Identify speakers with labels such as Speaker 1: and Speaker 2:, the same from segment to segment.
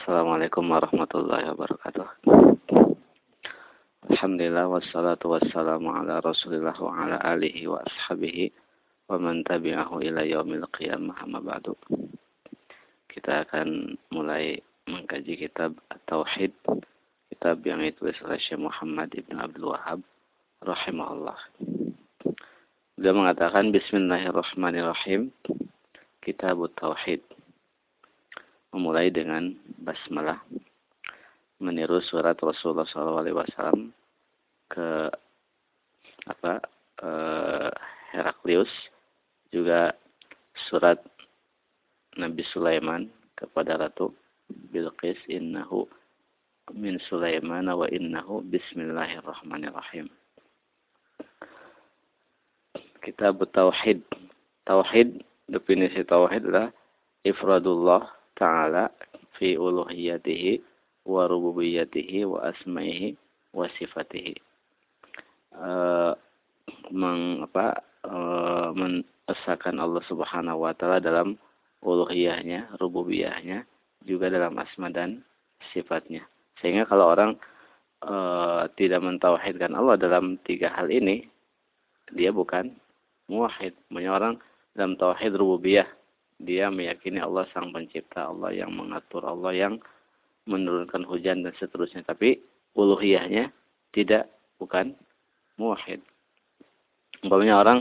Speaker 1: Assalamualaikum warahmatullahi wabarakatuh. Alhamdulillah wassalatu wassalamu ala rasulillah wa ala alihi wa ashabihi wa man tabi'ahu ila yaumil qiyamah amma ba'du. Kita akan mulai mengkaji kitab Tauhid, kitab yang ditulis oleh Syekh Muhammad Ibn Abdul Wahab rahimahullah. Beliau mengatakan Bismillahirrahmanirrahim. Kitab Tauhid memulai dengan basmalah. Meniru surat Rasulullah SAW ke apa eh, Heraklius. Juga surat Nabi Sulaiman kepada Ratu Bilqis. Innahu min Sulaiman wa innahu bismillahirrahmanirrahim. Kitab Tauhid. Tauhid definisi Tauhid adalah ifradullah ta'ala fi uluhiyatihi wa rububiyatihi wa asma'ihi wa sifatihi. Uh, meng, apa, uh, mengesahkan Allah Subhanahu wa taala dalam uluhiyahnya, rububiyahnya, juga dalam asma dan sifatnya. Sehingga kalau orang uh, tidak mentauhidkan Allah dalam tiga hal ini, dia bukan muwahhid. Banyak orang dalam tauhid rububiyah dia meyakini Allah sang pencipta, Allah yang mengatur, Allah yang menurunkan hujan dan seterusnya. Tapi uluhiyahnya tidak bukan muwahhid. Umpamanya orang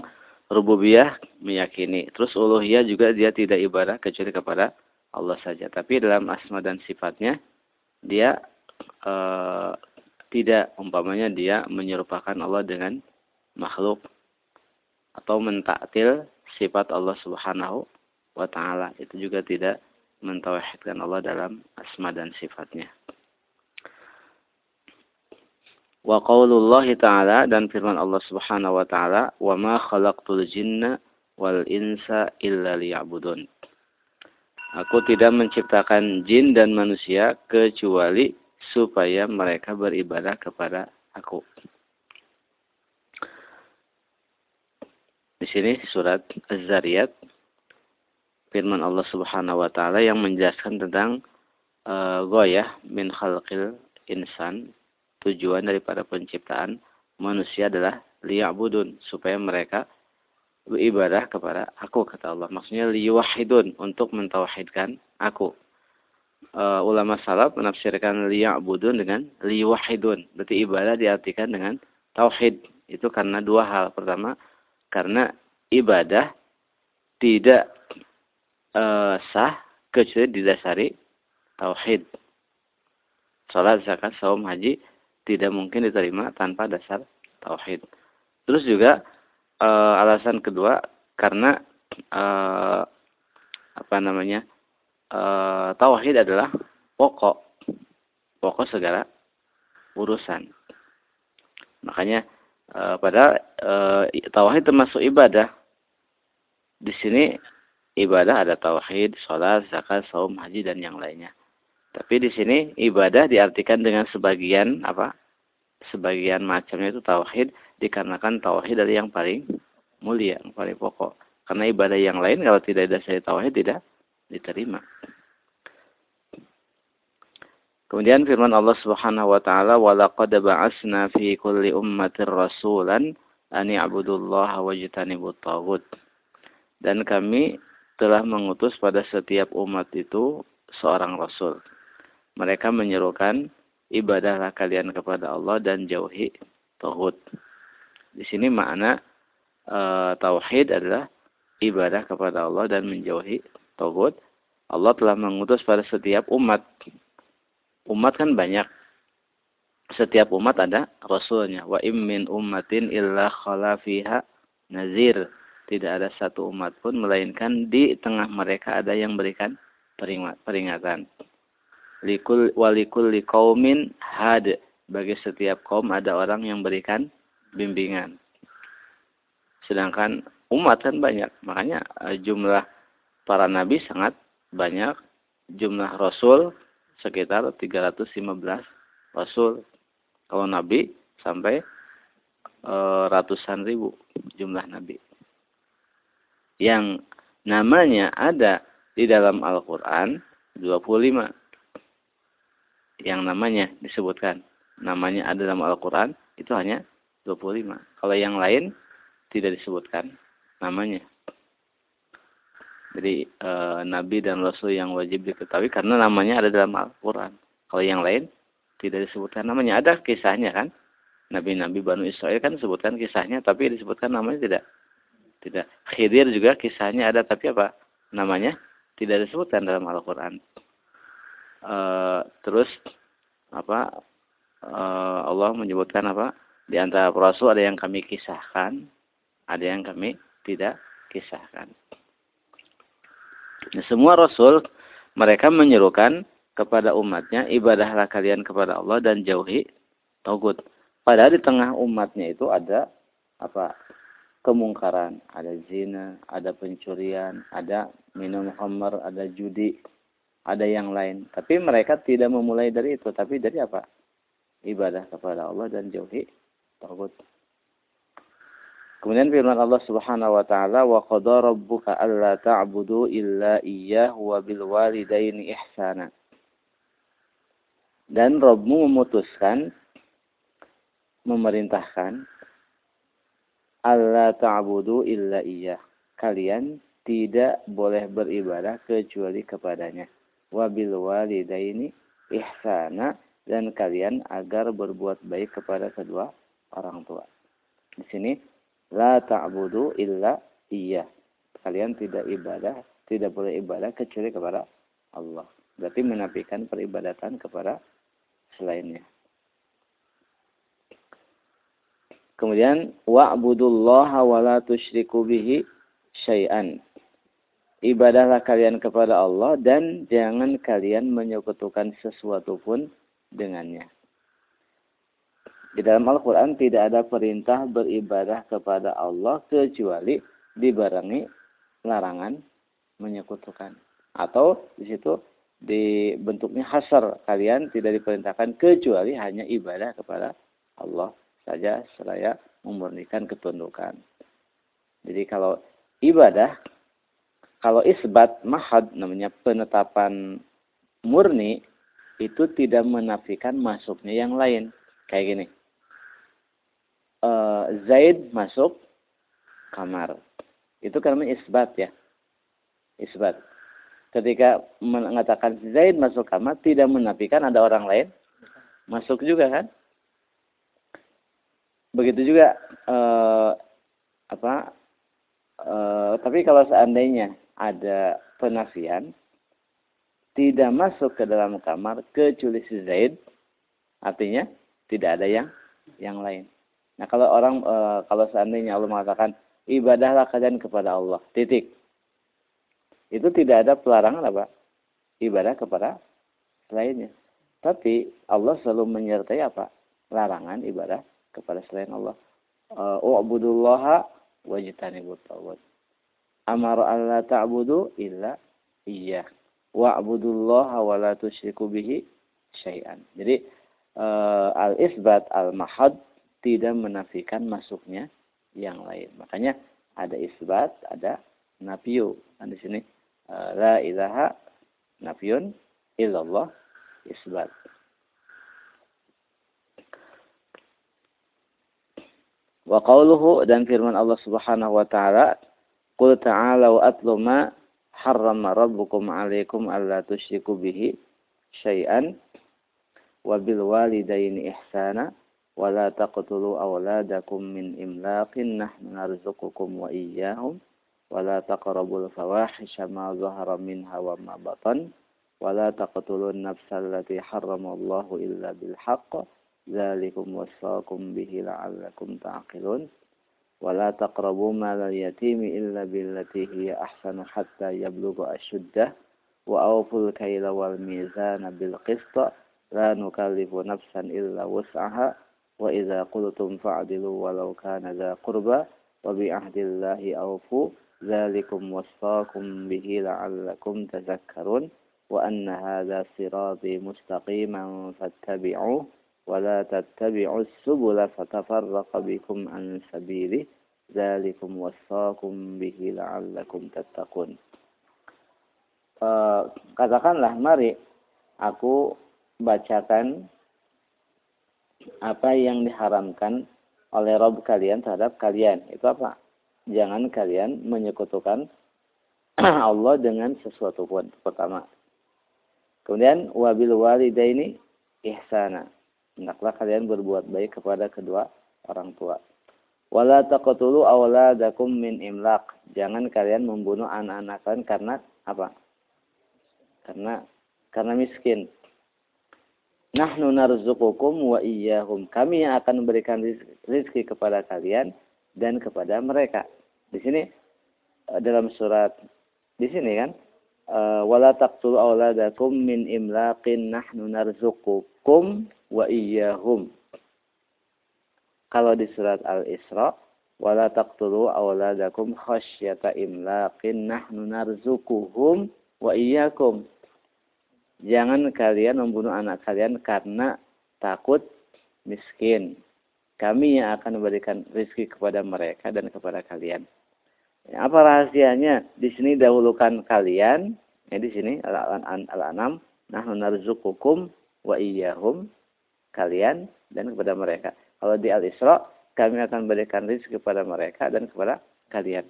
Speaker 1: rububiyah meyakini, terus uluhiyah juga dia tidak ibadah kecuali kepada Allah saja. Tapi dalam asma dan sifatnya dia uh, tidak umpamanya dia menyerupakan Allah dengan makhluk atau mentaktil sifat Allah Subhanahu wa taala itu juga tidak mentauhidkan Allah dalam asma dan sifatnya. Wa qaulullah ta'ala dan firman Allah Subhanahu wa taala, "Wa ma khalaqtul jinna wal insa illa liya'budun." Aku tidak menciptakan jin dan manusia kecuali supaya mereka beribadah kepada aku. Di sini surat Az-Zariyat firman Allah Subhanahu wa taala yang menjelaskan tentang uh, goyah min khalqil insan. Tujuan daripada penciptaan manusia adalah liya'budun supaya mereka beribadah kepada aku kata Allah. Maksudnya liyuwahidun untuk mentauhidkan aku. Uh, ulama salaf menafsirkan liya'budun dengan liyuwahidun berarti ibadah diartikan dengan tauhid. Itu karena dua hal. Pertama karena ibadah tidak uh, sah kecuali didasari tauhid. Salat, zakat, saum, haji tidak mungkin diterima tanpa dasar tauhid. Terus juga uh, alasan kedua karena uh, apa namanya uh, tauhid adalah pokok pokok segala urusan. Makanya uh, pada uh, tauhid termasuk ibadah. Di sini ibadah ada tauhid, sholat, zakat, saum, haji dan yang lainnya. Tapi di sini ibadah diartikan dengan sebagian apa? Sebagian macamnya itu tauhid dikarenakan tauhid dari yang paling mulia, yang paling pokok. Karena ibadah yang lain kalau tidak ada saya tauhid tidak diterima. Kemudian firman Allah Subhanahu wa taala wa laqad ba'asna fi kulli ummatir rasulan an ya'budullaha wajtanibut taghut. Dan kami telah mengutus pada setiap umat itu seorang rasul. Mereka menyerukan ibadahlah kalian kepada Allah dan jauhi tauhid. Di sini makna e, tauhid adalah ibadah kepada Allah dan menjauhi tauhid. Allah telah mengutus pada setiap umat. Umat kan banyak. Setiap umat ada rasulnya. Wa immin ummatin illa khala fiha nazir tidak ada satu umat pun melainkan di tengah mereka ada yang berikan peringatan. Likul walikul likaumin had bagi setiap kaum ada orang yang berikan bimbingan. Sedangkan umat kan banyak, makanya eh, jumlah para nabi sangat banyak, jumlah rasul sekitar 315 rasul. Kalau nabi sampai e, ratusan ribu jumlah nabi yang namanya ada di dalam Al-Quran 25. yang namanya disebutkan. Namanya ada dalam Al-Quran, itu hanya 25. Kalau yang lain, tidak disebutkan namanya. Jadi e, Nabi dan Rasul yang wajib diketahui karena namanya ada dalam Al-Quran. Kalau yang lain, tidak disebutkan namanya. Ada kisahnya kan? Nabi-Nabi Banu Israel kan disebutkan kisahnya, tapi disebutkan namanya tidak. Tidak. Khidir juga kisahnya ada, tapi apa? Namanya tidak disebutkan dalam Al-Quran. E, terus apa? E, Allah menyebutkan apa? Di antara Rasul ada yang kami kisahkan, ada yang kami tidak kisahkan. Nah, semua Rasul mereka menyerukan kepada umatnya ibadahlah kalian kepada Allah dan jauhi togut. Padahal di tengah umatnya itu ada apa? Kemungkaran, ada zina, ada pencurian, ada minum khamar, ada judi, ada yang lain. Tapi mereka tidak memulai dari itu, tapi dari apa? Ibadah kepada Allah dan jauhi togut. Kemudian firman Allah Subhanahu wa taala wa qada rabbuka alla ta'budu illa iyyahu wa bil walidaini ihsana. Dan Rabbmu memutuskan memerintahkan Allah ta'budu illa iya. Kalian tidak boleh beribadah kecuali kepadanya. Wabil walidaini ihsana dan kalian agar berbuat baik kepada kedua orang tua. Di sini la ta'budu illa iya. Kalian tidak ibadah, tidak boleh ibadah kecuali kepada Allah. Berarti menafikan peribadatan kepada selainnya. Kemudian wa'budullaha wa la tusyriku bihi syai'an. Ibadahlah kalian kepada Allah dan jangan kalian menyekutukan sesuatu pun dengannya. Di dalam Al-Quran tidak ada perintah beribadah kepada Allah kecuali dibarengi larangan menyekutukan. Atau di situ di bentuknya hasar kalian tidak diperintahkan kecuali hanya ibadah kepada Allah saja seraya memurnikan ketundukan. Jadi kalau ibadah, kalau isbat mahad namanya penetapan murni itu tidak menafikan masuknya yang lain. Kayak gini. Uh, Zaid masuk kamar. Itu karena isbat ya. Isbat. Ketika mengatakan Zaid masuk kamar tidak menafikan ada orang lain masuk juga kan? Begitu juga eh, apa eh, tapi kalau seandainya ada penafian tidak masuk ke dalam kamar kecuali si Zaid artinya tidak ada yang yang lain. Nah kalau orang e, kalau seandainya Allah mengatakan ibadahlah kalian kepada Allah titik. Itu tidak ada pelarangan apa? Ibadah kepada selainnya tapi Allah selalu menyertai apa? Larangan ibadah kepada selain Allah. Uh, U'budullaha wajtanibut tawad. Amar alla ta'budu illa iya. Wa'budullaha wa la tusyriku bihi syai'an. Jadi uh, al-isbat al-mahad tidak menafikan masuknya yang lain. Makanya ada isbat, ada nafiyu. Dan di sini uh, la ilaha nafiyun illallah isbat. Wa qawluhu dan firman Allah Subhanahu wa taala, "Qul ta'alu atlu ma harrama rabbukum 'alaikum alla tusyriku bihi syai'an wa bil walidaini ihsana wa la taqtulu awladakum min imlaqin nahnu narzuqukum wa iyyahum wa la taqrabul fawahisha ma zahara minha wa ma batan wa la taqtulun nafsal lati harrama ذلكم وصاكم به لعلكم تعقلون. ولا تقربوا مال اليتيم إلا بالتي هي أحسن حتى يبلغ أشده. وأوفوا الكيل والميزان بالقسط. لا نكلف نفسا إلا وسعها. وإذا قلتم فاعدلوا ولو كان ذا قربى وبعهد الله أوفوا. ذلكم وصاكم به لعلكم تذكرون. وأن هذا صراطي مستقيما فاتبعوه. ولا تتبعوا السبل فتفرق بكم عن سبيله ذلكم وصاكم به لعلكم تتقون uh, katakanlah mari aku bacakan apa yang diharamkan oleh Rob kalian terhadap kalian. Itu apa? Jangan kalian menyekutukan Allah dengan sesuatu pun. Pertama. Kemudian wabil walidaini ihsana. Hendaklah kalian berbuat baik kepada kedua orang tua. Wala taqtulu awladakum min imlaq. Jangan kalian membunuh anak-anak kalian karena apa? Karena karena miskin. Nahnu narzuqukum wa iyyahum. Kami yang akan memberikan rezeki kepada kalian dan kepada mereka. Di sini eh, dalam surat di sini kan eh, wala taqtulu auladakum min imlaqin nahnu narzuqukum wa iyyahum. Kalau di surat Al-Isra wala taqtulu auladakum khasyata imlaqin nahnu narzuquhum wa iyyakum. Jangan kalian membunuh anak kalian karena takut miskin. Kami yang akan memberikan rezeki kepada mereka dan kepada kalian. Ya, apa rahasianya? Di sini dahulukan kalian, ya di sini Al-An'am, nahnu narzuqukum wa iyyahum kalian dan kepada mereka. Kalau di Al-Isra, kami akan berikan rezeki kepada mereka dan kepada kalian.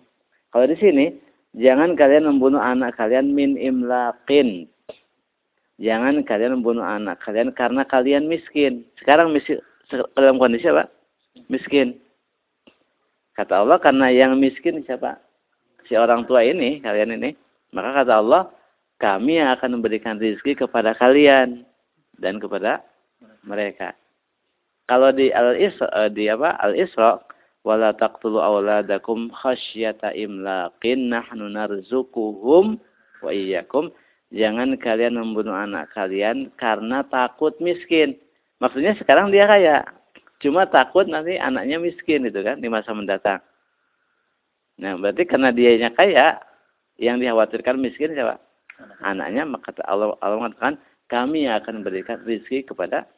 Speaker 1: Kalau di sini, jangan kalian membunuh anak kalian min imlaqin Jangan kalian membunuh anak kalian karena kalian miskin. Sekarang miskin dalam kondisi apa? Miskin. Kata Allah karena yang miskin siapa? Si orang tua ini, kalian ini. Maka kata Allah, kami yang akan memberikan rezeki kepada kalian dan kepada mereka. Kalau di Al-Isra eh, di apa? Al-Isra wala taqtulu auladakum khasyata imlaqin nahnu narzuquhum wa iyyakum Jangan kalian membunuh anak kalian karena takut miskin. Maksudnya sekarang dia kaya. Cuma takut nanti anaknya miskin itu kan di masa mendatang. Nah berarti karena dia kaya, yang dikhawatirkan miskin siapa? Anaknya. Maka Allah, Allah mengatakan kami akan berikan rezeki kepada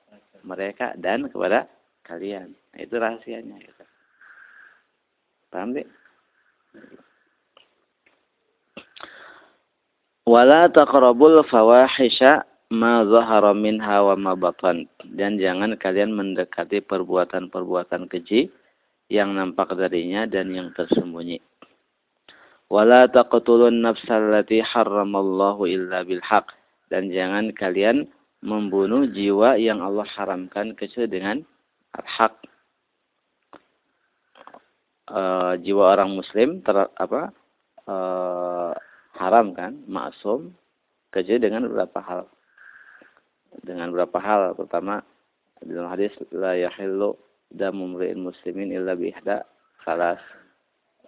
Speaker 1: mereka dan kepada kalian. Itu rahasianya. Gitu. Paham deh? Wala taqrabul fawahisha ma zahara minha wa ma batan. Dan jangan kalian mendekati perbuatan-perbuatan keji yang nampak darinya dan yang tersembunyi. Wala taqtulun nafsal lati harramallahu illa bil haq. Dan jangan kalian membunuh jiwa yang Allah haramkan kecuali dengan al-haq. Uh, jiwa orang muslim ter, apa uh, haram kan, maksum, kecuali dengan beberapa hal. Dengan beberapa hal, pertama dalam hadis la yahillu damu mri'in muslimin illa bihda salas.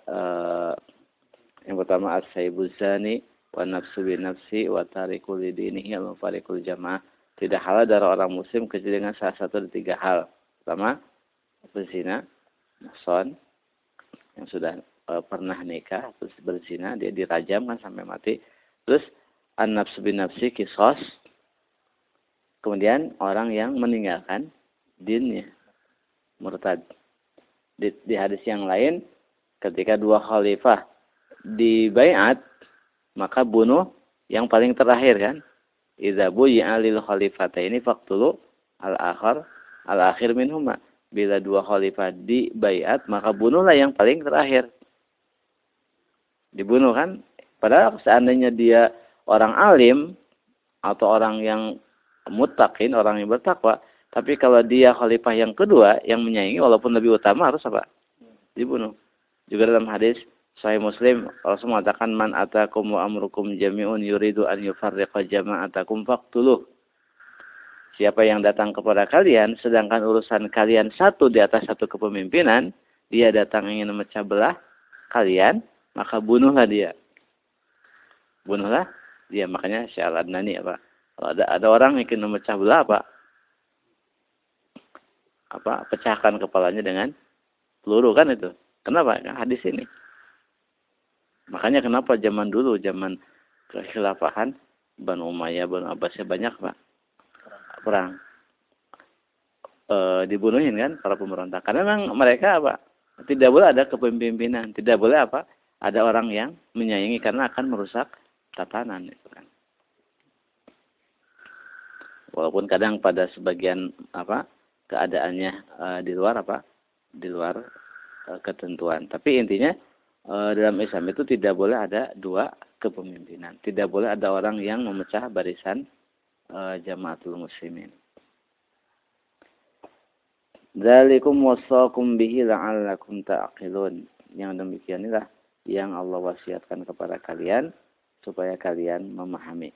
Speaker 1: Uh, yang pertama as-saibu zani wa nafsu bi nafsi wa tariku lidinihi al mufariqul jamaah. Tidak halal darah orang muslim kecuali dengan salah satu dari tiga hal. Pertama, berzina, son, yang sudah e, pernah nikah terus berzina dia dirajam kan sampai mati terus an-nafsu bin nafsi kisos kemudian orang yang meninggalkan dinnya murtad di, di hadis yang lain ketika dua khalifah dibayat maka bunuh yang paling terakhir kan. Idza buyi'a lil khalifataini faqtulu al-akhar al-akhir minhuma. Bila dua khalifah dibayat maka bunuhlah yang paling terakhir. Dibunuh kan? Padahal seandainya dia orang alim atau orang yang mutakin orang yang bertakwa tapi kalau dia khalifah yang kedua yang menyaingi walaupun lebih utama harus apa? Dibunuh. Juga dalam hadis Sahih Muslim Rasul mengatakan man atakum wa amrukum jami'un yuridu an yufarriqa jama'atakum faqtuluh Siapa yang datang kepada kalian sedangkan urusan kalian satu di atas satu kepemimpinan, dia datang ingin memecah belah kalian, maka bunuhlah dia. Bunuhlah dia. Makanya Syekh Adnani apa? Kalau ada ada orang ingin memecah belah apa? Apa? Pecahkan kepalanya dengan peluru kan itu. Kenapa? Kan hadis ini. Makanya kenapa zaman dulu, zaman kekhilafahan Banu Umayyah, Banu Abbasnya banyak, Pak. Perang. E, dibunuhin kan para pemberontak. Karena memang mereka apa? Tidak boleh ada kepemimpinan, tidak boleh apa? ada orang yang menyayangi karena akan merusak tatanan itu kan. Walaupun kadang pada sebagian apa keadaannya uh, di luar apa di luar uh, ketentuan. Tapi intinya dalam Islam itu tidak boleh ada dua kepemimpinan. Tidak boleh ada orang yang memecah barisan uh, jamaatul muslimin. Dzalikum wasaqum bihi la'allakum ta'qilun. Yang demikian inilah yang Allah wasiatkan kepada kalian supaya kalian memahami.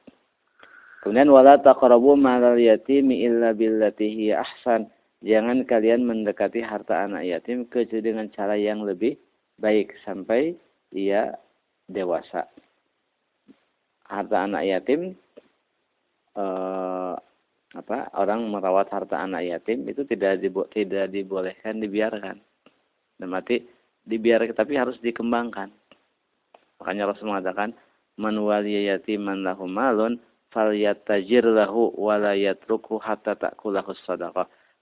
Speaker 1: Kemudian wala taqrabu malal yatimi illa billati ahsan. Jangan kalian mendekati harta anak yatim kecuali dengan cara yang lebih baik sampai ia dewasa. Harta anak yatim eh, apa orang merawat harta anak yatim itu tidak dibo tidak dibolehkan dibiarkan. Dan mati dibiarkan tapi harus dikembangkan. Makanya Rasul mengatakan man waliya yatiman lahu malun falyatajir lahu wala yatruku hatta takulahu.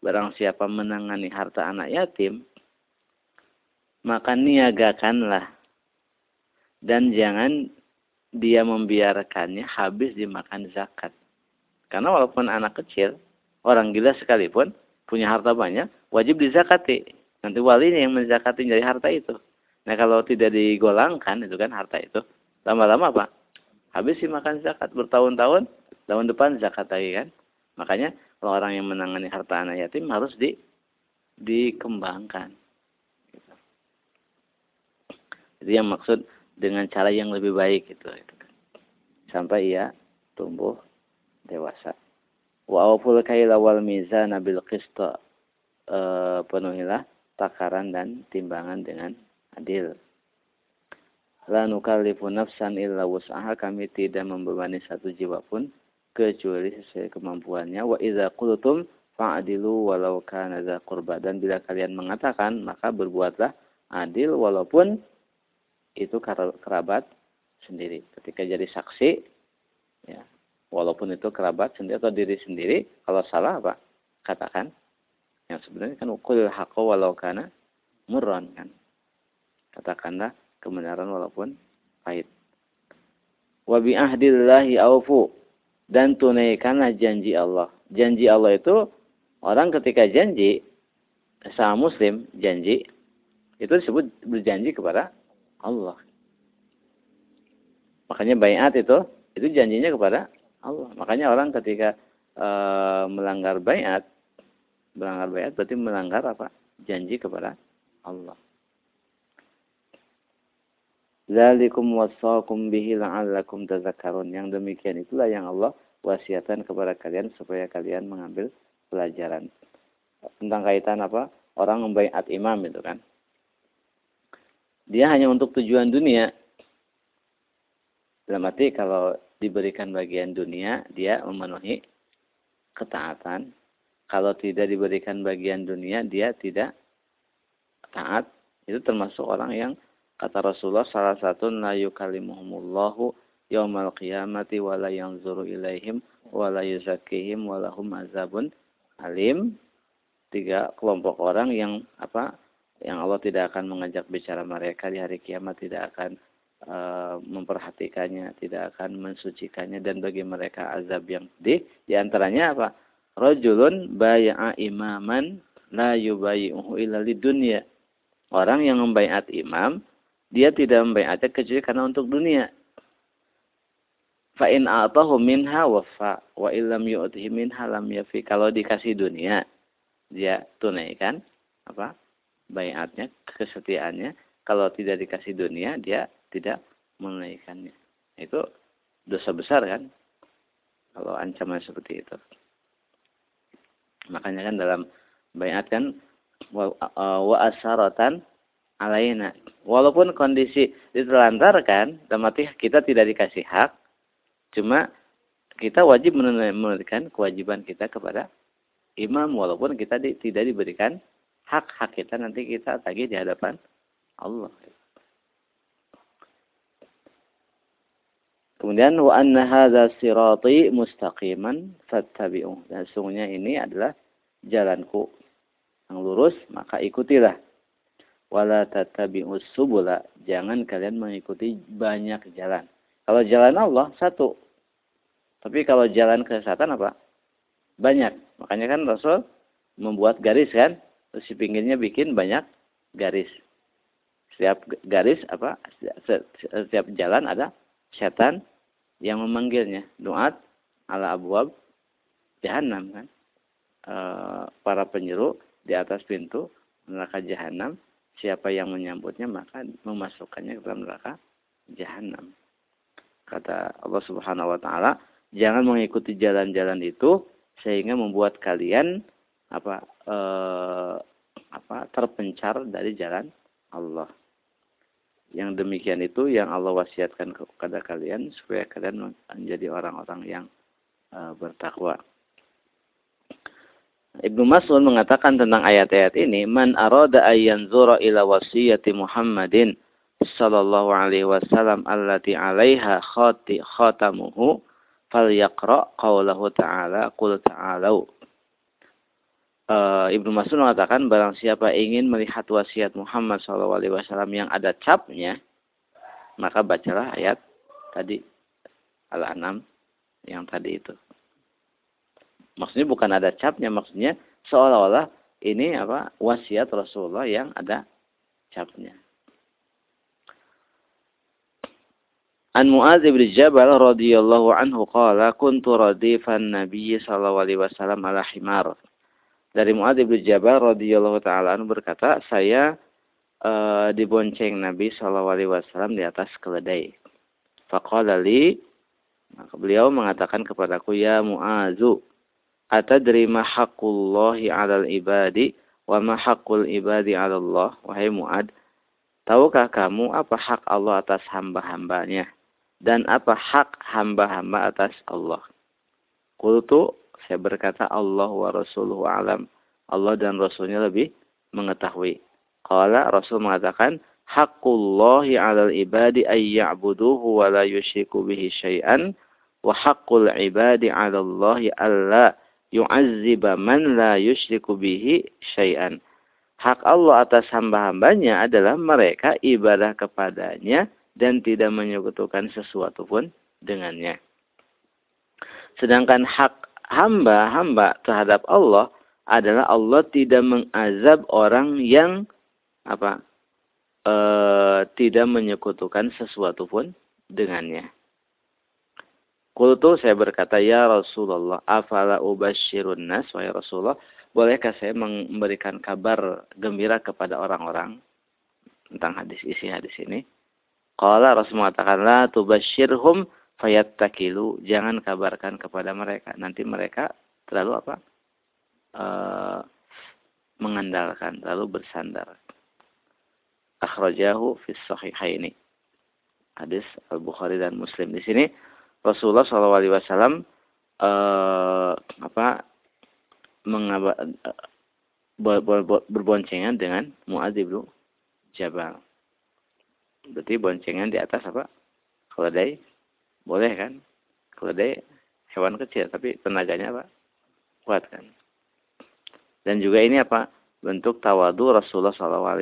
Speaker 1: Barang siapa menangani harta anak yatim, maka niagakanlah dan jangan dia membiarkannya habis dimakan zakat. Karena walaupun anak kecil, orang gila sekalipun punya harta banyak, wajib dizakati. Nanti walinya yang menzakati dari harta itu. Nah kalau tidak digolangkan itu kan harta itu, lama-lama apa? habis sih makan zakat bertahun-tahun tahun depan zakat lagi kan makanya kalau orang yang menangani harta anak yatim harus di dikembangkan gitu. Itu yang maksud dengan cara yang lebih baik gitu, gitu kan. sampai ia tumbuh dewasa wa awful kaila wal mizan bil qista e, penuhilah takaran dan timbangan dengan adil La nukallifu nafsan illa wus'aha. Kami tidak membebani satu jiwa pun kecuali sesuai kemampuannya. Wa idza qultum fa'dilu walau kana dza. Dan bila kalian mengatakan, maka berbuatlah adil walaupun itu kerabat sendiri. Ketika jadi saksi, ya, walaupun itu kerabat sendiri atau diri sendiri, kalau salah apa? Katakan. Yang sebenarnya kan ukul haqqa walau kana murran kan. Katakanlah kebenaran walaupun pahit. Wa ahdillahi aufu dan tunaikanlah janji Allah. Janji Allah itu orang ketika janji sama muslim janji itu disebut berjanji kepada Allah. Makanya bayat itu itu janjinya kepada Allah. Makanya orang ketika e, melanggar bayat melanggar bayat berarti melanggar apa? Janji kepada Allah. Zalikum wasaqum bihi la'allakum tazakkarun. Yang demikian itulah yang Allah wasiatkan kepada kalian supaya kalian mengambil pelajaran. Tentang kaitan apa? Orang membaiat imam itu kan. Dia hanya untuk tujuan dunia. Dalam arti kalau diberikan bagian dunia, dia memenuhi ketaatan. Kalau tidak diberikan bagian dunia, dia tidak taat. Itu termasuk orang yang Kata Rasulullah salah satu la yukalimuhumullahu yaumal qiyamati wa la yanzuru ilaihim wa la yuzakkihim wa lahum azabun alim. Tiga kelompok orang yang apa? Yang Allah tidak akan mengajak bicara mereka di hari kiamat, tidak akan uh, memperhatikannya, tidak akan mensucikannya dan bagi mereka azab yang pedih. Di antaranya apa? Rajulun bay'a imaman la yubayi'uhu illa dunya. Orang yang membaiat imam dia tidak membayarnya kecuali karena untuk dunia. Fa in a'tahu minha wafa wa illam yu'tihi minha lam yafi. Kalau dikasih dunia, dia tunaikan apa? Bayatnya, kesetiaannya. Kalau tidak dikasih dunia, dia tidak menunaikannya. Itu dosa besar kan? Kalau ancaman seperti itu. Makanya kan dalam bayat kan wa, wa asaratan alaina. Walaupun kondisi ditelantarkan, mati kita tidak dikasih hak, cuma kita wajib menunaikan kewajiban kita kepada imam walaupun kita di, tidak diberikan hak-hak kita nanti kita tagih di hadapan Allah. Kemudian wa anna hadza sirati mustaqiman fattabi'u. Dan sungguhnya ini adalah jalanku yang lurus, maka ikutilah wala tatabi'us subula jangan kalian mengikuti banyak jalan kalau jalan Allah satu tapi kalau jalan kesesatan apa banyak. Makanya kan Rasul membuat garis kan, di pinggirnya bikin banyak garis. Setiap garis apa setiap jalan ada setan yang memanggilnya. Doat ala abwab jahanam kan. E, para penjuru di atas pintu neraka jahanam, siapa yang menyambutnya maka memasukkannya ke dalam neraka jahanam. Kata Allah Subhanahu wa taala, jangan mengikuti jalan-jalan itu sehingga membuat kalian apa eh, apa terpencar dari jalan Allah. Yang demikian itu yang Allah wasiatkan kepada kalian supaya kalian menjadi orang-orang yang uh, bertakwa. Ibnu Mas'ud mengatakan tentang ayat-ayat ini, "Man arada ayyan zura ila wasiyati Muhammadin sallallahu alaihi wasallam allati 'alaiha khati khatamuhu falyaqra qaulahu ta'ala qul ta'alu." Uh, Ibnu Mas'ud mengatakan barang siapa ingin melihat wasiat Muhammad wasallam yang ada capnya, maka bacalah ayat tadi Al-An'am yang tadi itu. Maksudnya bukan ada capnya, maksudnya seolah-olah ini apa wasiat Rasulullah yang ada capnya. An Mu'adz bin Jabal radhiyallahu anhu qala kuntu radifan Nabi sallallahu alaihi wasallam ala himar. Dari Mu'adz bin Jabal radhiyallahu taala berkata, saya uh, dibonceng Nabi sallallahu alaihi wasallam di atas keledai. Faqala li maka beliau mengatakan kepadaku ya Mu'azu Atadri ma haqqullahi 'alal ibadi wa ma ibadi 'ala Allah? Wahai Muad, tahukah kamu apa hak Allah atas hamba-hambanya dan apa hak hamba-hamba atas Allah? Qultu saya berkata Allah wa rasuluhu alam. Allah dan Rasulnya lebih mengetahui. Qala Rasul mengatakan haqqullahi 'alal ibadi ay ya'buduhu wa la yusyriku bihi syai'an wa haqqul ibadi 'ala Allah alla yu'azziba man la yusyriku bihi syai'an. Hak Allah atas hamba-hambanya adalah mereka ibadah kepadanya dan tidak menyekutukan sesuatu pun dengannya. Sedangkan hak hamba-hamba terhadap Allah adalah Allah tidak mengazab orang yang apa e, tidak menyekutukan sesuatu pun dengannya. Kultu saya berkata, Ya Rasulullah, afala ubashirun nas, wahai Rasulullah, bolehkah saya memberikan kabar gembira kepada orang-orang tentang hadis isi hadis ini? Qala Rasul mengatakan, La tubashirhum fayattakilu. Jangan kabarkan kepada mereka. Nanti mereka terlalu apa? Uh, mengandalkan, lalu bersandar. Akhrajahu fi sahihaini. Hadis Al-Bukhari dan Muslim. Di sini Rasulullah SAW eh, apa mengaba, ber, berboncengan dengan Muadz bin Jabal. Berarti boncengan di atas apa? Keledai boleh kan? Keledai hewan kecil tapi tenaganya apa? Kuat kan? Dan juga ini apa? Bentuk tawadu Rasulullah SAW.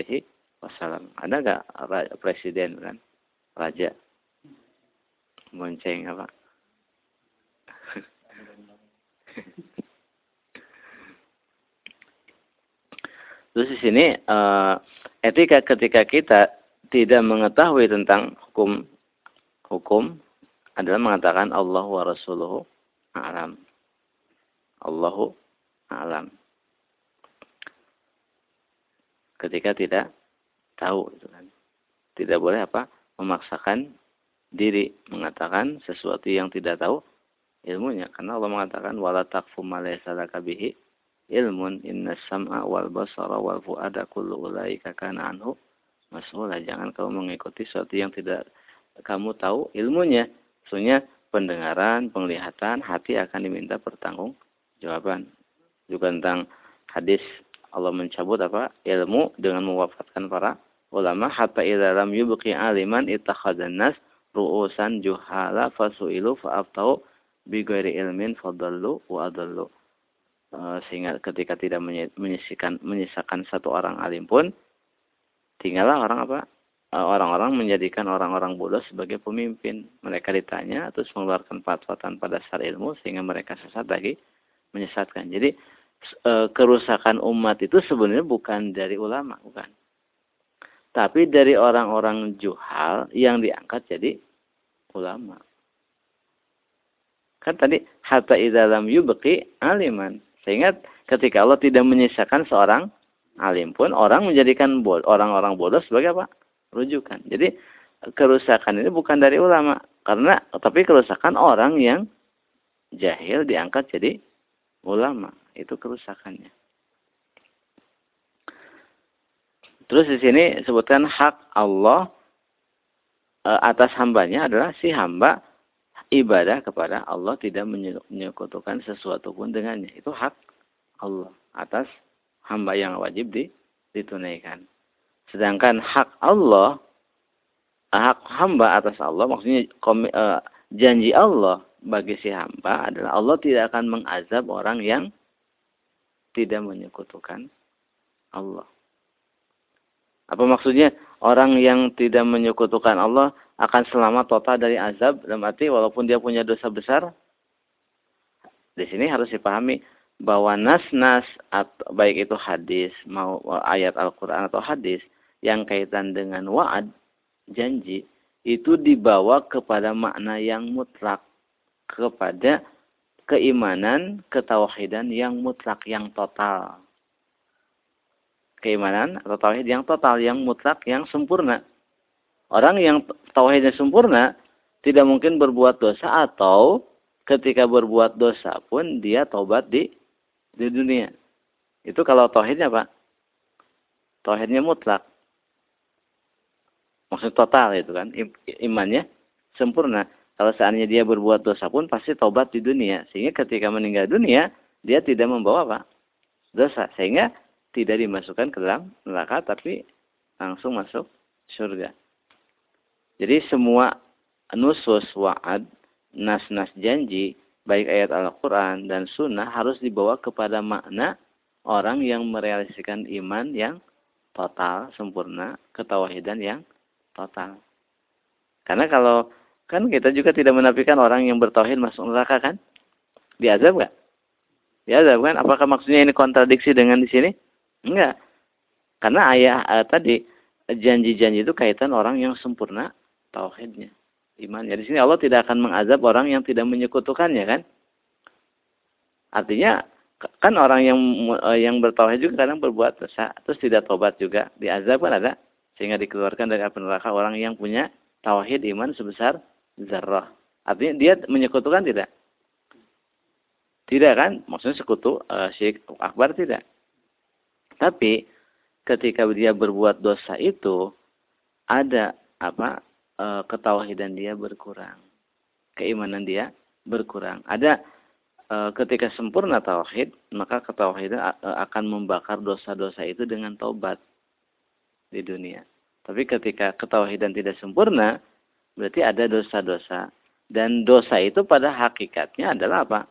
Speaker 1: Ada nggak presiden kan? Raja bonceng apa Terus di sini uh, etika ketika kita tidak mengetahui tentang hukum hukum adalah mengatakan Allah wa Rasuluhu alam. Allahu alam. Ketika tidak tahu itu kan. Tidak boleh apa? memaksakan diri mengatakan sesuatu yang tidak tahu ilmunya karena Allah mengatakan wala taqfu ma laysa bihi ilmun inna sam'a wal basara wal fuada kullu ulaika kana anhu mas'ula jangan kamu mengikuti sesuatu yang tidak kamu tahu ilmunya maksudnya pendengaran penglihatan hati akan diminta pertanggung jawaban juga tentang hadis Allah mencabut apa? Ilmu dengan mewafatkan para ulama. Hatta idza lam yubqi aliman ittakhadhan nas ru'usan juhala fasu'ilu fa'aftau bighairi ilmin fadallu wa adallu. Uh, sehingga ketika tidak menyisakan satu orang alim pun tinggallah orang apa orang-orang menjadikan orang-orang bodoh sebagai pemimpin mereka ditanya terus mengeluarkan fatwa tanpa dasar ilmu sehingga mereka sesat lagi menyesatkan. Jadi e, kerusakan umat itu sebenarnya bukan dari ulama, bukan. Tapi dari orang-orang juhal yang diangkat jadi ulama. Kan tadi hatta idalam yubqi aliman. Sehingga ketika Allah tidak menyisakan seorang alim pun orang menjadikan orang-orang bodoh sebagai apa? Rujukan. Jadi kerusakan ini bukan dari ulama karena tapi kerusakan orang yang jahil diangkat jadi ulama. Itu kerusakannya. Terus di sini sebutkan hak Allah e, atas hambanya adalah si hamba ibadah kepada Allah tidak menyekutukan sesuatu pun dengannya. Itu hak Allah atas hamba yang wajib di, ditunaikan. Sedangkan hak Allah, hak hamba atas Allah, maksudnya komi, e, janji Allah bagi si hamba adalah Allah tidak akan mengazab orang yang tidak menyekutukan Allah. Apa maksudnya? Orang yang tidak menyekutukan Allah akan selamat total dari azab dalam arti walaupun dia punya dosa besar. Di sini harus dipahami bahwa nas-nas baik itu hadis mau ayat Al-Qur'an atau hadis yang kaitan dengan wa'ad janji itu dibawa kepada makna yang mutlak kepada keimanan ketauhidan yang mutlak yang total keimanan atau tauhid yang total, yang mutlak, yang sempurna. Orang yang tauhidnya sempurna tidak mungkin berbuat dosa atau ketika berbuat dosa pun dia taubat di di dunia. Itu kalau tauhidnya Pak. Tauhidnya mutlak. Maksud total itu kan. Imannya sempurna. Kalau seandainya dia berbuat dosa pun pasti taubat di dunia. Sehingga ketika meninggal dunia, dia tidak membawa apa? Dosa. Sehingga tidak dimasukkan ke dalam neraka tapi langsung masuk surga. Jadi semua nusus wa'ad, nas-nas janji, baik ayat Al-Quran dan sunnah harus dibawa kepada makna orang yang merealisasikan iman yang total, sempurna, ketawahidan yang total. Karena kalau kan kita juga tidak menafikan orang yang bertauhid masuk neraka kan? Diazab nggak? Diazab kan? Apakah maksudnya ini kontradiksi dengan di sini? Enggak. Karena ayah uh, tadi janji-janji itu kaitan orang yang sempurna tauhidnya, imannya. Di sini Allah tidak akan mengazab orang yang tidak menyekutukannya kan? Artinya kan orang yang uh, yang bertauhid juga kadang berbuat dosa terus tidak tobat juga diazab kan ada sehingga dikeluarkan dari api neraka orang yang punya tauhid iman sebesar zarrah. Artinya dia menyekutukan tidak? Tidak kan? Maksudnya sekutu uh, syirik akbar tidak. Tapi ketika dia berbuat dosa itu ada apa e, ketauhidan dia berkurang, keimanan dia berkurang. Ada e, ketika sempurna tauhid, maka ketauhidan akan membakar dosa-dosa itu dengan taubat di dunia. Tapi ketika ketauhidan tidak sempurna, berarti ada dosa-dosa. Dan dosa itu pada hakikatnya adalah apa?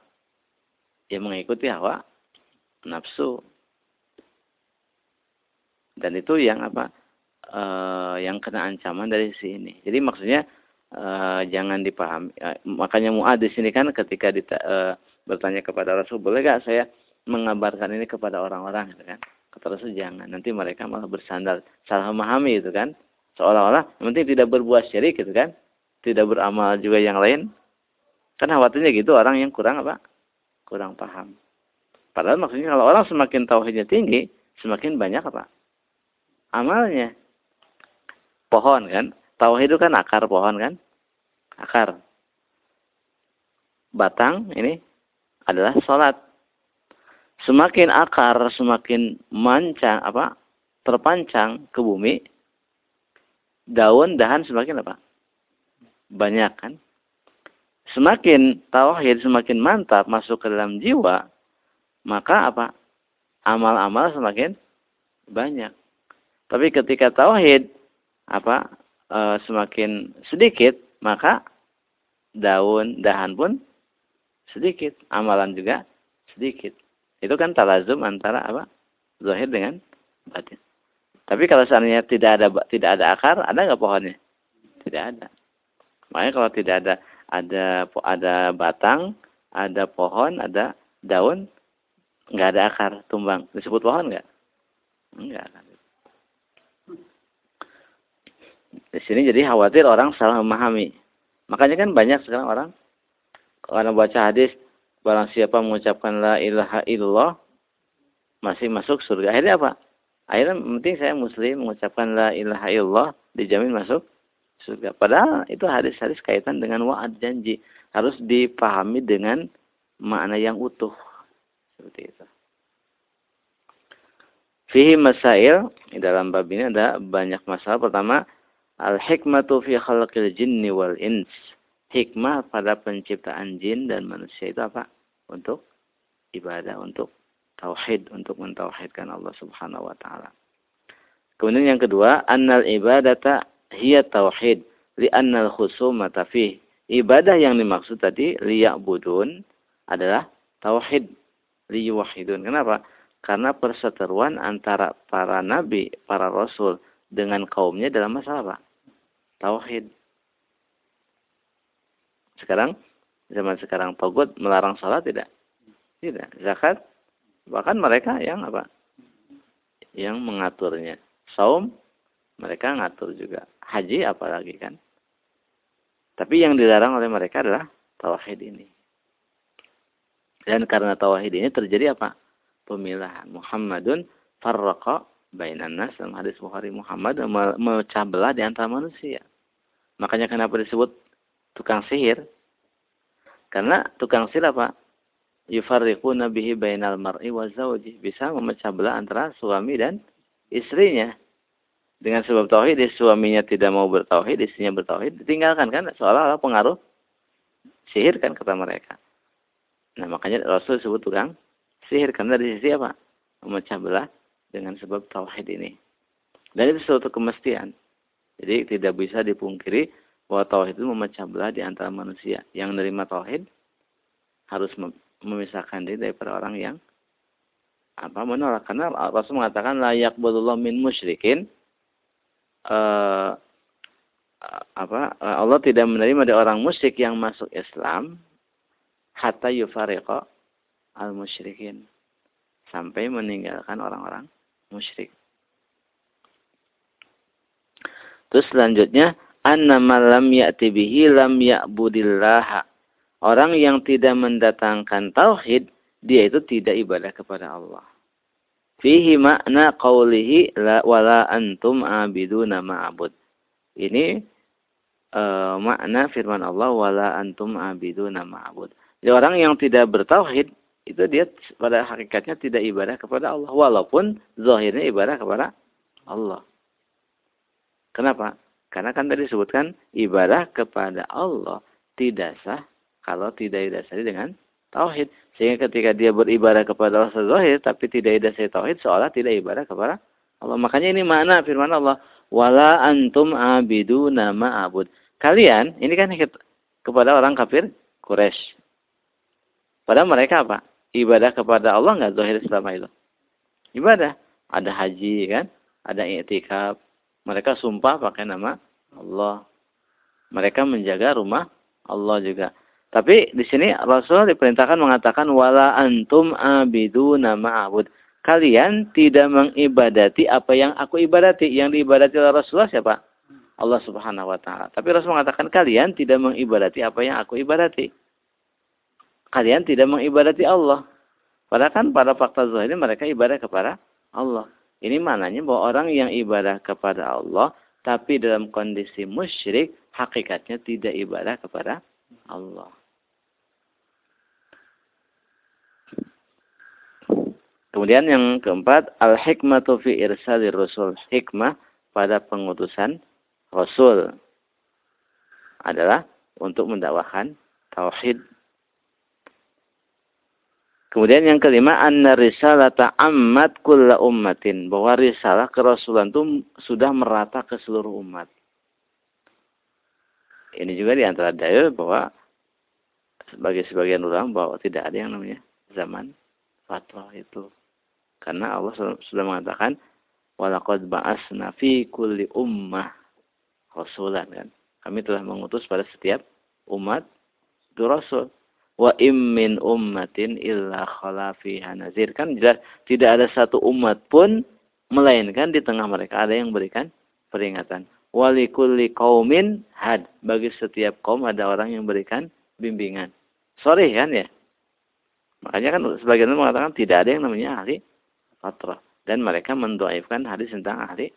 Speaker 1: Ya mengikuti hawa nafsu. Dan itu yang apa? E, yang kena ancaman dari sini. Jadi maksudnya e, jangan dipahami. E, makanya Muad di sini kan ketika dita, e, bertanya kepada Rasul, boleh gak saya mengabarkan ini kepada orang-orang gitu kan? Kata Rasul jangan. Nanti mereka malah bersandar salah memahami itu kan. Seolah-olah yang penting tidak berbuat syirik gitu kan. Tidak beramal juga yang lain. Kan khawatirnya gitu orang yang kurang apa? Kurang paham. Padahal maksudnya kalau orang semakin tauhidnya tinggi, semakin banyak apa? amalnya. Pohon kan, tauhid itu kan akar pohon kan? Akar. Batang ini adalah sholat. Semakin akar, semakin mancang apa? terpancang ke bumi, daun dahan semakin apa? Banyak kan? Semakin tauhid semakin mantap masuk ke dalam jiwa, maka apa? Amal-amal semakin banyak. Tapi ketika tauhid apa e, semakin sedikit, maka daun dahan pun sedikit, amalan juga sedikit. Itu kan talazum antara apa? Zahir dengan batin. Tapi kalau seandainya tidak ada tidak ada akar, ada nggak pohonnya? Tidak ada. Makanya kalau tidak ada ada ada batang, ada pohon, ada daun nggak ada akar tumbang disebut pohon nggak enggak kan di sini jadi khawatir orang salah memahami makanya kan banyak sekarang orang karena baca hadis barang siapa mengucapkan la ilaha illallah masih masuk surga. Akhirnya apa? Akhirnya penting saya muslim mengucapkan la ilaha illallah dijamin masuk surga. Padahal itu hadis-hadis kaitan dengan wa'ad janji. Harus dipahami dengan makna yang utuh. Seperti itu. Fihi masail, dalam bab ini ada banyak masalah. Pertama, al-hikmatu fi khalqil jinni wal ins. Hikmah pada penciptaan jin dan manusia itu apa? Untuk ibadah, untuk tauhid, untuk mentauhidkan Allah Subhanahu wa taala. Kemudian yang kedua, annal ibadata hiya tauhid li annal khusumata fi. Ibadah yang dimaksud tadi liya'budun adalah tauhid liyuwahidun. Kenapa? Karena perseteruan antara para nabi, para rasul dengan kaumnya dalam masalah apa? Tauhid. Sekarang, zaman sekarang togut melarang sholat tidak? Tidak. Zakat, bahkan mereka yang apa? Yang mengaturnya. Saum, mereka ngatur juga. Haji apalagi kan? Tapi yang dilarang oleh mereka adalah tauhid ini. Dan karena tauhid ini terjadi apa? pemilahan. Muhammadun farraqa bainan nas dalam hadis Bukhari Muhammad memecah belah di antara manusia. Makanya kenapa disebut tukang sihir? Karena tukang sihir apa? Yufarriquna bihi bainal mar'i wa zawji. Bisa memecah belah antara suami dan istrinya. Dengan sebab tauhid, suaminya tidak mau bertauhid, istrinya bertauhid, ditinggalkan kan seolah-olah pengaruh sihir kan kata mereka. Nah, makanya Rasul disebut tukang sihir karena dari sisi apa? Memecah belah dengan sebab tauhid ini. Dan itu suatu kemestian. Jadi tidak bisa dipungkiri bahwa tauhid itu memecah belah di antara manusia. Yang menerima tauhid harus memisahkan diri daripada orang yang apa menolak karena Rasul mengatakan layak yaqbalullah min musyrikin uh, apa Allah tidak menerima dari orang musyrik yang masuk Islam hatta yufariqa al-musyrikin sampai meninggalkan orang-orang musyrik. Terus selanjutnya annama lam ya'ti bihi lam ya'budillah. Orang yang tidak mendatangkan tauhid, dia itu tidak ibadah kepada Allah. Fihi makna qawlihi la wala antum abiduna ma'abud. Ini uh, makna firman Allah wala antum abiduna ma'abud. Jadi orang yang tidak bertauhid, itu dia pada hakikatnya tidak ibadah kepada Allah walaupun zahirnya ibadah kepada Allah. Kenapa? Karena kan tadi disebutkan ibadah kepada Allah tidak sah kalau tidak didasari dengan tauhid. Sehingga ketika dia beribadah kepada Allah zahir tapi tidak didasari tauhid seolah tidak ibadah kepada Allah. Makanya ini makna firman Allah, wala antum abidu nama abud. Kalian ini kan kepada orang kafir Quraisy. Padahal mereka apa? ibadah kepada Allah nggak zahir selama itu? Ibadah. Ada haji kan, ada i'tikaf. Mereka sumpah pakai nama Allah. Mereka menjaga rumah Allah juga. Tapi di sini Rasul diperintahkan mengatakan wala antum abidu nama abud. Kalian tidak mengibadati apa yang aku ibadati. Yang diibadati oleh Rasulullah siapa? Allah Subhanahu wa taala. Tapi Rasul mengatakan kalian tidak mengibadati apa yang aku ibadati kalian tidak mengibadati Allah. Padahal kan pada fakta zahir mereka ibadah kepada Allah. Ini maknanya bahwa orang yang ibadah kepada Allah tapi dalam kondisi musyrik hakikatnya tidak ibadah kepada Allah. Kemudian yang keempat, al-hikmatu fi irsalir rasul. Hikmah pada pengutusan rasul adalah untuk mendakwahkan tauhid Kemudian yang kelima, anna risalata ammat kulla ummatin. Bahwa risalah kerasulan itu sudah merata ke seluruh umat. Ini juga di antara dalil bahwa sebagai sebagian ulama bahwa tidak ada yang namanya zaman fatwa itu. Karena Allah sudah mengatakan walaqad ba'asna fi kulli ummah rasulan kan. Kami telah mengutus pada setiap umat itu rasul. Wa im min ummatin illa khala fiha nazir. Kan jelas tidak ada satu umat pun melainkan di tengah mereka. Ada yang berikan peringatan. Walikulli kaumin had. Bagi setiap kaum ada orang yang berikan bimbingan. Sorry kan ya? Makanya kan sebagian mengatakan tidak ada yang namanya ahli fatrah. Dan mereka mendoaifkan hadis tentang ahli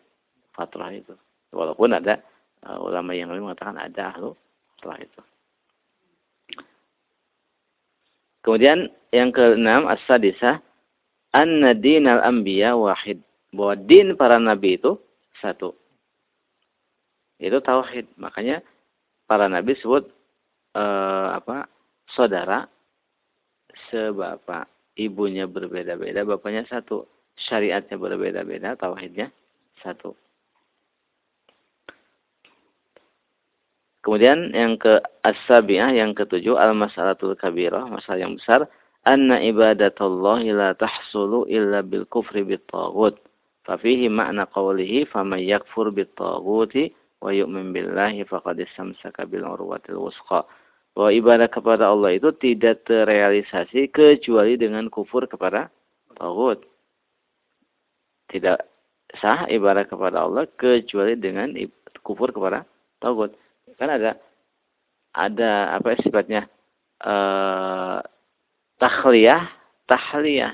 Speaker 1: fatrah itu. Walaupun ada uh, ulama yang lain mengatakan ada ahlu fatrah itu kemudian yang keenam as-sadisah anna dinal anbiya wahid bahwa din para nabi itu satu itu tauhid. Makanya para nabi sebut eh, apa? saudara sebapak. Ibunya berbeda-beda, bapaknya satu. Syariatnya berbeda-beda, tauhidnya satu. Kemudian yang ke as yang ketujuh al-mas'alatul kabirah, masalah yang besar, anna ibadatullahi la tahsulu illa bil kufri bit taghut. Fa fihi ma'na qawlihi faman yakfur bit taghuti wa yu'min billahi faqad istamsaka bil urwatil wusqa. Bahwa ibadah kepada Allah itu tidak terrealisasi kecuali dengan kufur kepada tauhid. Tidak sah ibadah kepada Allah kecuali dengan kufur kepada tauhid. Kan ada ada apa sifatnya? Eh tahliyah, tahliyah.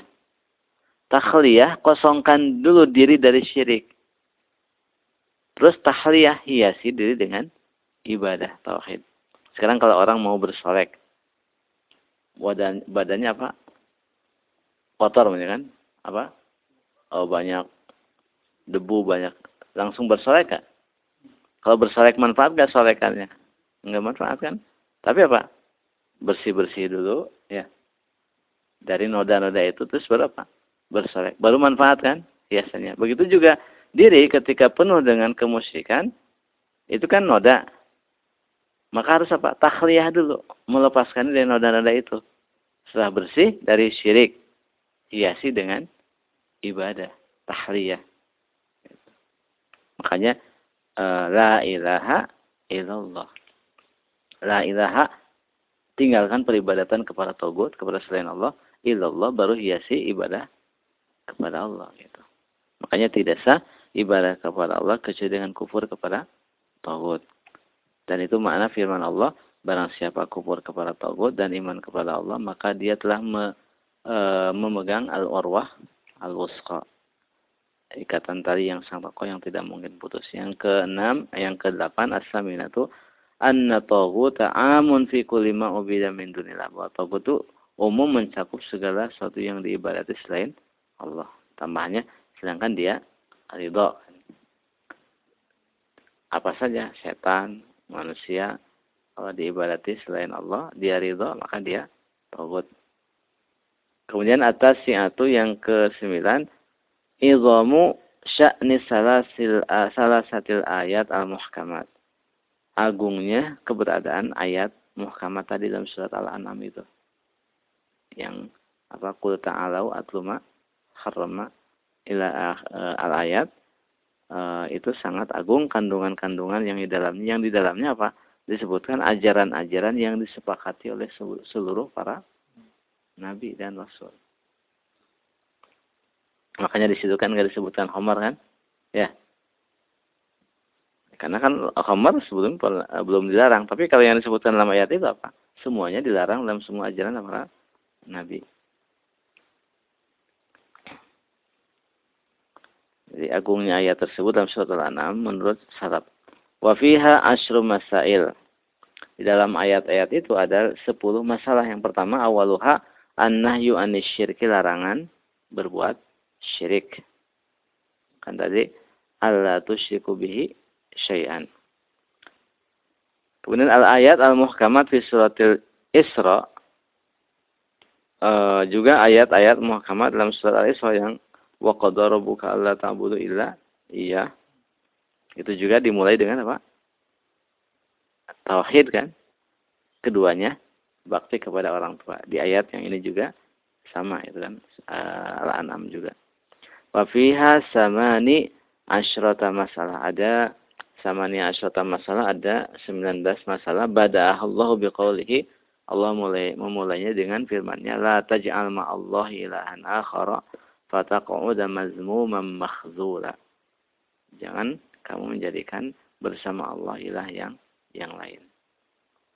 Speaker 1: Tahliyah kosongkan dulu diri dari syirik. Terus tahliyah hiasi diri dengan ibadah tauhid. Sekarang kalau orang mau bersolek, badan badannya apa? Kotor kan? Apa? Oh banyak debu banyak. Langsung bersolek kan? Kalau bersolek manfaat gak solekannya? Enggak manfaat kan? Tapi apa? Bersih-bersih dulu ya. Dari noda-noda itu terus berapa? Bersolek. Baru manfaat kan? Biasanya. Begitu juga diri ketika penuh dengan kemusyrikan itu kan noda. Maka harus apa? Tahliyah dulu, melepaskan dari noda-noda itu. Setelah bersih dari syirik, hiasi dengan ibadah, tahliyah. Makanya uh, la ilaha illallah. La ilaha tinggalkan peribadatan kepada togut, kepada selain Allah, illallah baru hiasi ibadah kepada Allah gitu. Makanya tidak sah ibadah kepada Allah kecuali dengan kufur kepada Tauhid. Dan itu makna firman Allah, barang siapa kufur kepada Tauhid dan iman kepada Allah, maka dia telah me, e, memegang al-urwah al-wusqa. Ikatan tali yang sangat kokoh yang tidak mungkin putus. Yang keenam, yang kedelapan, as-saminatu anna taghuta amun fi kulli ma ubida min dunillah. Bahwa taghut itu umum mencakup segala sesuatu yang diibadati selain Allah. Tambahnya, sedangkan dia ridho. Apa saja setan, manusia kalau diibadati selain Allah, dia ridho maka dia togut. Kemudian atas siatu yang ke-9 idhamu sya'ni salasil salasatil ayat al-muhkamat. Agungnya keberadaan ayat muhkamat tadi dalam surat Al-An'am itu. Yang apa qul ta'alau atluma harrama ila uh, al ayat uh, itu sangat agung kandungan-kandungan yang di dalamnya yang di dalamnya apa disebutkan ajaran-ajaran yang disepakati oleh seluruh para nabi dan rasul makanya di situ kan nggak disebutkan Homer kan ya karena kan Homer sebelum belum dilarang tapi kalau yang disebutkan dalam ayat itu apa semuanya dilarang dalam semua ajaran para nabi Jadi agungnya ayat tersebut dalam surat Al-An'am menurut salaf. Wa fiha asyru masail. Di dalam ayat-ayat itu ada sepuluh masalah. Yang pertama awaluha an-nahyu syirki larangan berbuat syirik. Kan tadi alla tusyriku bihi syai'an. Kemudian al-ayat al-muhkamat fi suratil Isra uh, juga ayat-ayat muhkamat dalam surat Al-Isra yang wa qadara alla ta'budu illa iya. Itu juga dimulai dengan apa? Tauhid kan? Keduanya bakti kepada orang tua. Di ayat yang ini juga sama itu kan uh, al-an'am juga wa fiha samani asyrata masalah ada samani asyrata masalah ada 19 masalah bada'ah Allah biqaulihi Allah mulai memulainya dengan firman-Nya la taj'al ma'allahi ilahan akhara fataq'uda mazmuman makhzula. Jangan kamu menjadikan bersama Allah ilah yang yang lain.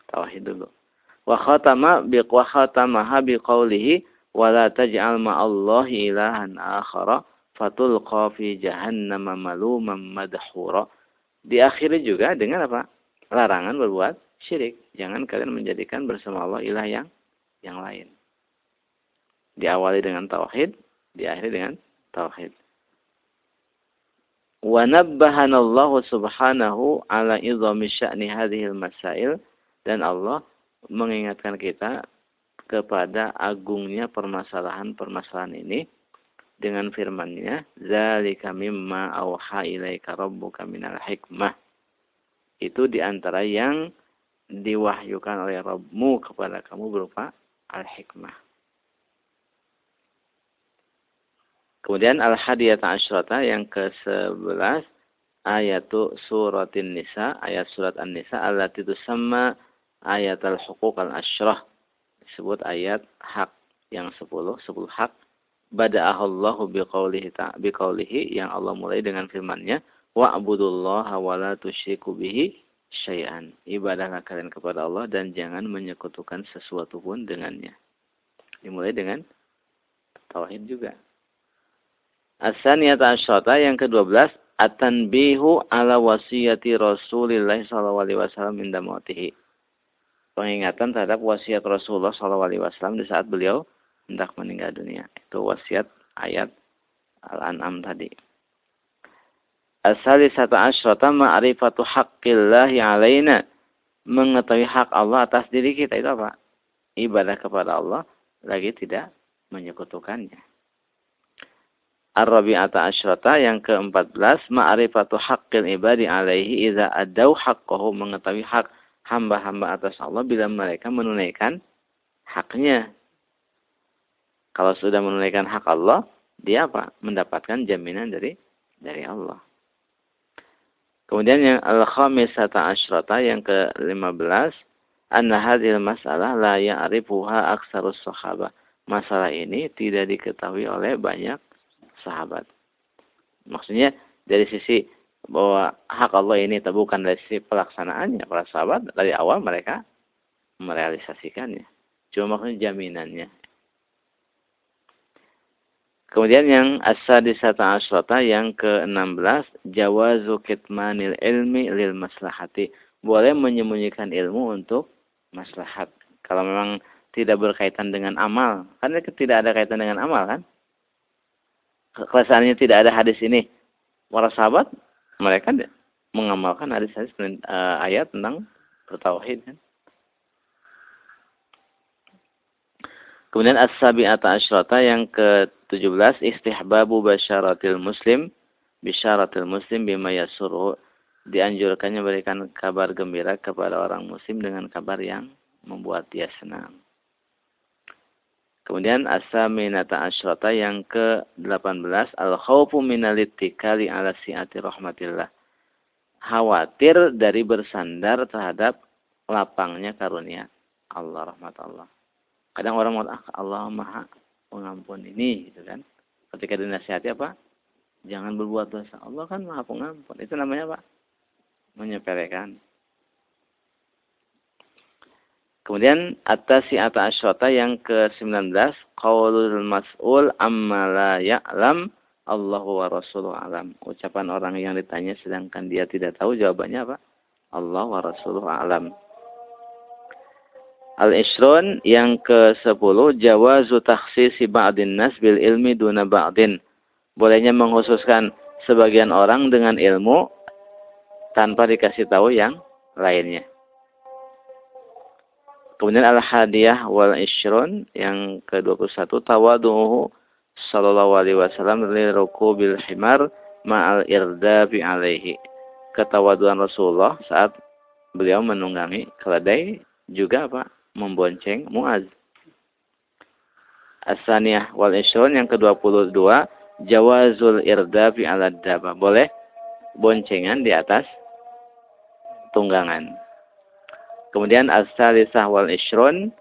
Speaker 1: Tauhid dulu. Wa khatama bi wa khatamaha bi qawlihi wa la taj'al ma'allahi ilahan akhara fatulqa fi jahannam maluman madhura. Diakhiri juga dengan apa? Larangan berbuat syirik. Jangan kalian menjadikan bersama Allah ilah yang yang lain. Diawali dengan tauhid, diakhiri dengan tauhid. Wa nabbahana Allah subhanahu ala idhami sya'ni hadhil masail dan Allah mengingatkan kita kepada agungnya permasalahan-permasalahan ini dengan firman-Nya zalika mimma auha ilaika rabbuka minal hikmah itu di antara yang diwahyukan oleh Rabbmu kepada kamu berupa al-hikmah Kemudian al-hadiyata asyrata yang ke-11 ayatu suratin nisa, ayat surat an-nisa allati tusamma ayat al-huquq al-asyrah. Disebut ayat hak yang 10, 10 hak. Bada'ahallahu biqaulihi biqaulihi yang Allah mulai dengan firman-Nya wa'budullaha wa la tusyriku bihi syai'an. Ibadahlah kalian kepada Allah dan jangan menyekutukan sesuatu pun dengannya. Dimulai dengan tauhid juga. As-saniyata asyata yang ke-12 at-tanbihu ala wasiyati Rasulillah sallallahu alaihi wasallam inda. Pengingatan terhadap wasiat Rasulullah sallallahu alaihi wasallam di saat beliau hendak meninggal dunia. Itu wasiat ayat Al-An'am tadi. As-salisata asyata ma'rifatu haqqillahi alaina. Mengetahui hak Allah atas diri kita itu apa? Ibadah kepada Allah lagi tidak menyekutukannya. Ar-Rabi'ata Asyrata yang ke-14 ma'rifatu haqqil ibadi alaihi idza adau haqqahu mengetahui hak hamba-hamba atas Allah bila mereka menunaikan haknya. Kalau sudah menunaikan hak Allah, dia apa? Mendapatkan jaminan dari dari Allah. Kemudian yang al-khamisata asyrata yang ke-15 anna hadhil masalah la ya'rifuha aksarus sahabah. Masalah ini tidak diketahui oleh banyak sahabat. Maksudnya dari sisi bahwa hak Allah ini bukan dari sisi pelaksanaannya para sahabat dari awal mereka merealisasikannya. Cuma maksudnya jaminannya. Kemudian yang as-sadisata asrata yang ke-16 jawazu kitmanil ilmi lil maslahati. Boleh menyembunyikan ilmu untuk maslahat. Kalau memang tidak berkaitan dengan amal, kan tidak ada kaitan dengan amal kan? kesannya tidak ada hadis ini. Para sahabat mereka mengamalkan hadis-hadis uh, ayat tentang bertauhid kan. Kemudian as-sabi'ata asyrata yang ke-17 istihbabu basyaratil muslim bisyaratil muslim bima yasuruh dianjurkannya berikan kabar gembira kepada orang muslim dengan kabar yang membuat dia senang. Kemudian as-saminata asyrata yang ke-18 al-khawfu minalittikali ala si'ati rahmatillah. Khawatir dari bersandar terhadap lapangnya karunia Allah rahmat Allah. Kadang orang mau ah, Allah Maha pengampun ini gitu kan. Ketika dinasihati apa? Jangan berbuat dosa. Allah kan Maha pengampun. Itu namanya apa? Menyepelekan. Kemudian atas si atas asyota yang ke-19 qaulul mas'ul amma la ya'lam Allahu wa rasuluhu alam. Ucapan orang yang ditanya sedangkan dia tidak tahu jawabannya apa? Allah wa rasuluhu alam. Al-Ishrun yang ke-10 jawazu takhsisi ba'din nas bil ilmi duna ba'din. Bolehnya mengkhususkan sebagian orang dengan ilmu tanpa dikasih tahu yang lainnya. Kemudian al-hadiyah wal ishrun yang ke-21 tawaduhu sallallahu alaihi wasallam li rukubil himar ma'al irdabi alaihi. Ketawaduan Rasulullah saat beliau menunggangi keledai juga apa? Membonceng Muaz. Asaniyah wal ishrun yang ke-22 jawazul irdabi ala daba. Boleh boncengan di atas tunggangan. Kemudian as-salisah wal ishrun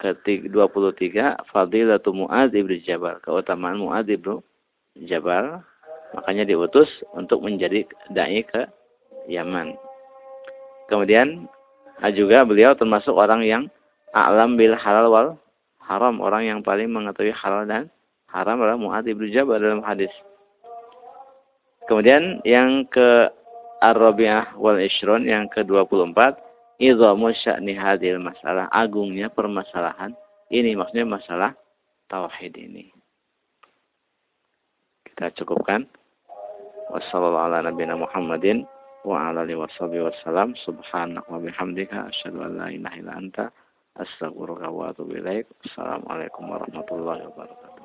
Speaker 1: ke-23 fadilatu Muaz ibnu Jabal, keutamaan Muaz ibnu Jabal. Makanya diutus untuk menjadi dai ke Yaman. Kemudian juga beliau termasuk orang yang alam bil halal wal haram, orang yang paling mengetahui halal dan haram adalah Muaz ibnu Jabal dalam hadis. Kemudian yang ke Ar-Rabi'ah wal Ishrun yang ke-24 idhamu sya'ni hadil masalah agungnya permasalahan ini maksudnya masalah tauhid ini. Kita cukupkan. Wassalamualaikum Muhammadin wa ala alihi wasallam subhanak wa bihamdika asyhadu an la ilaha illa anta astaghfiruka wa atubu ilaik. Assalamualaikum warahmatullahi wabarakatuh.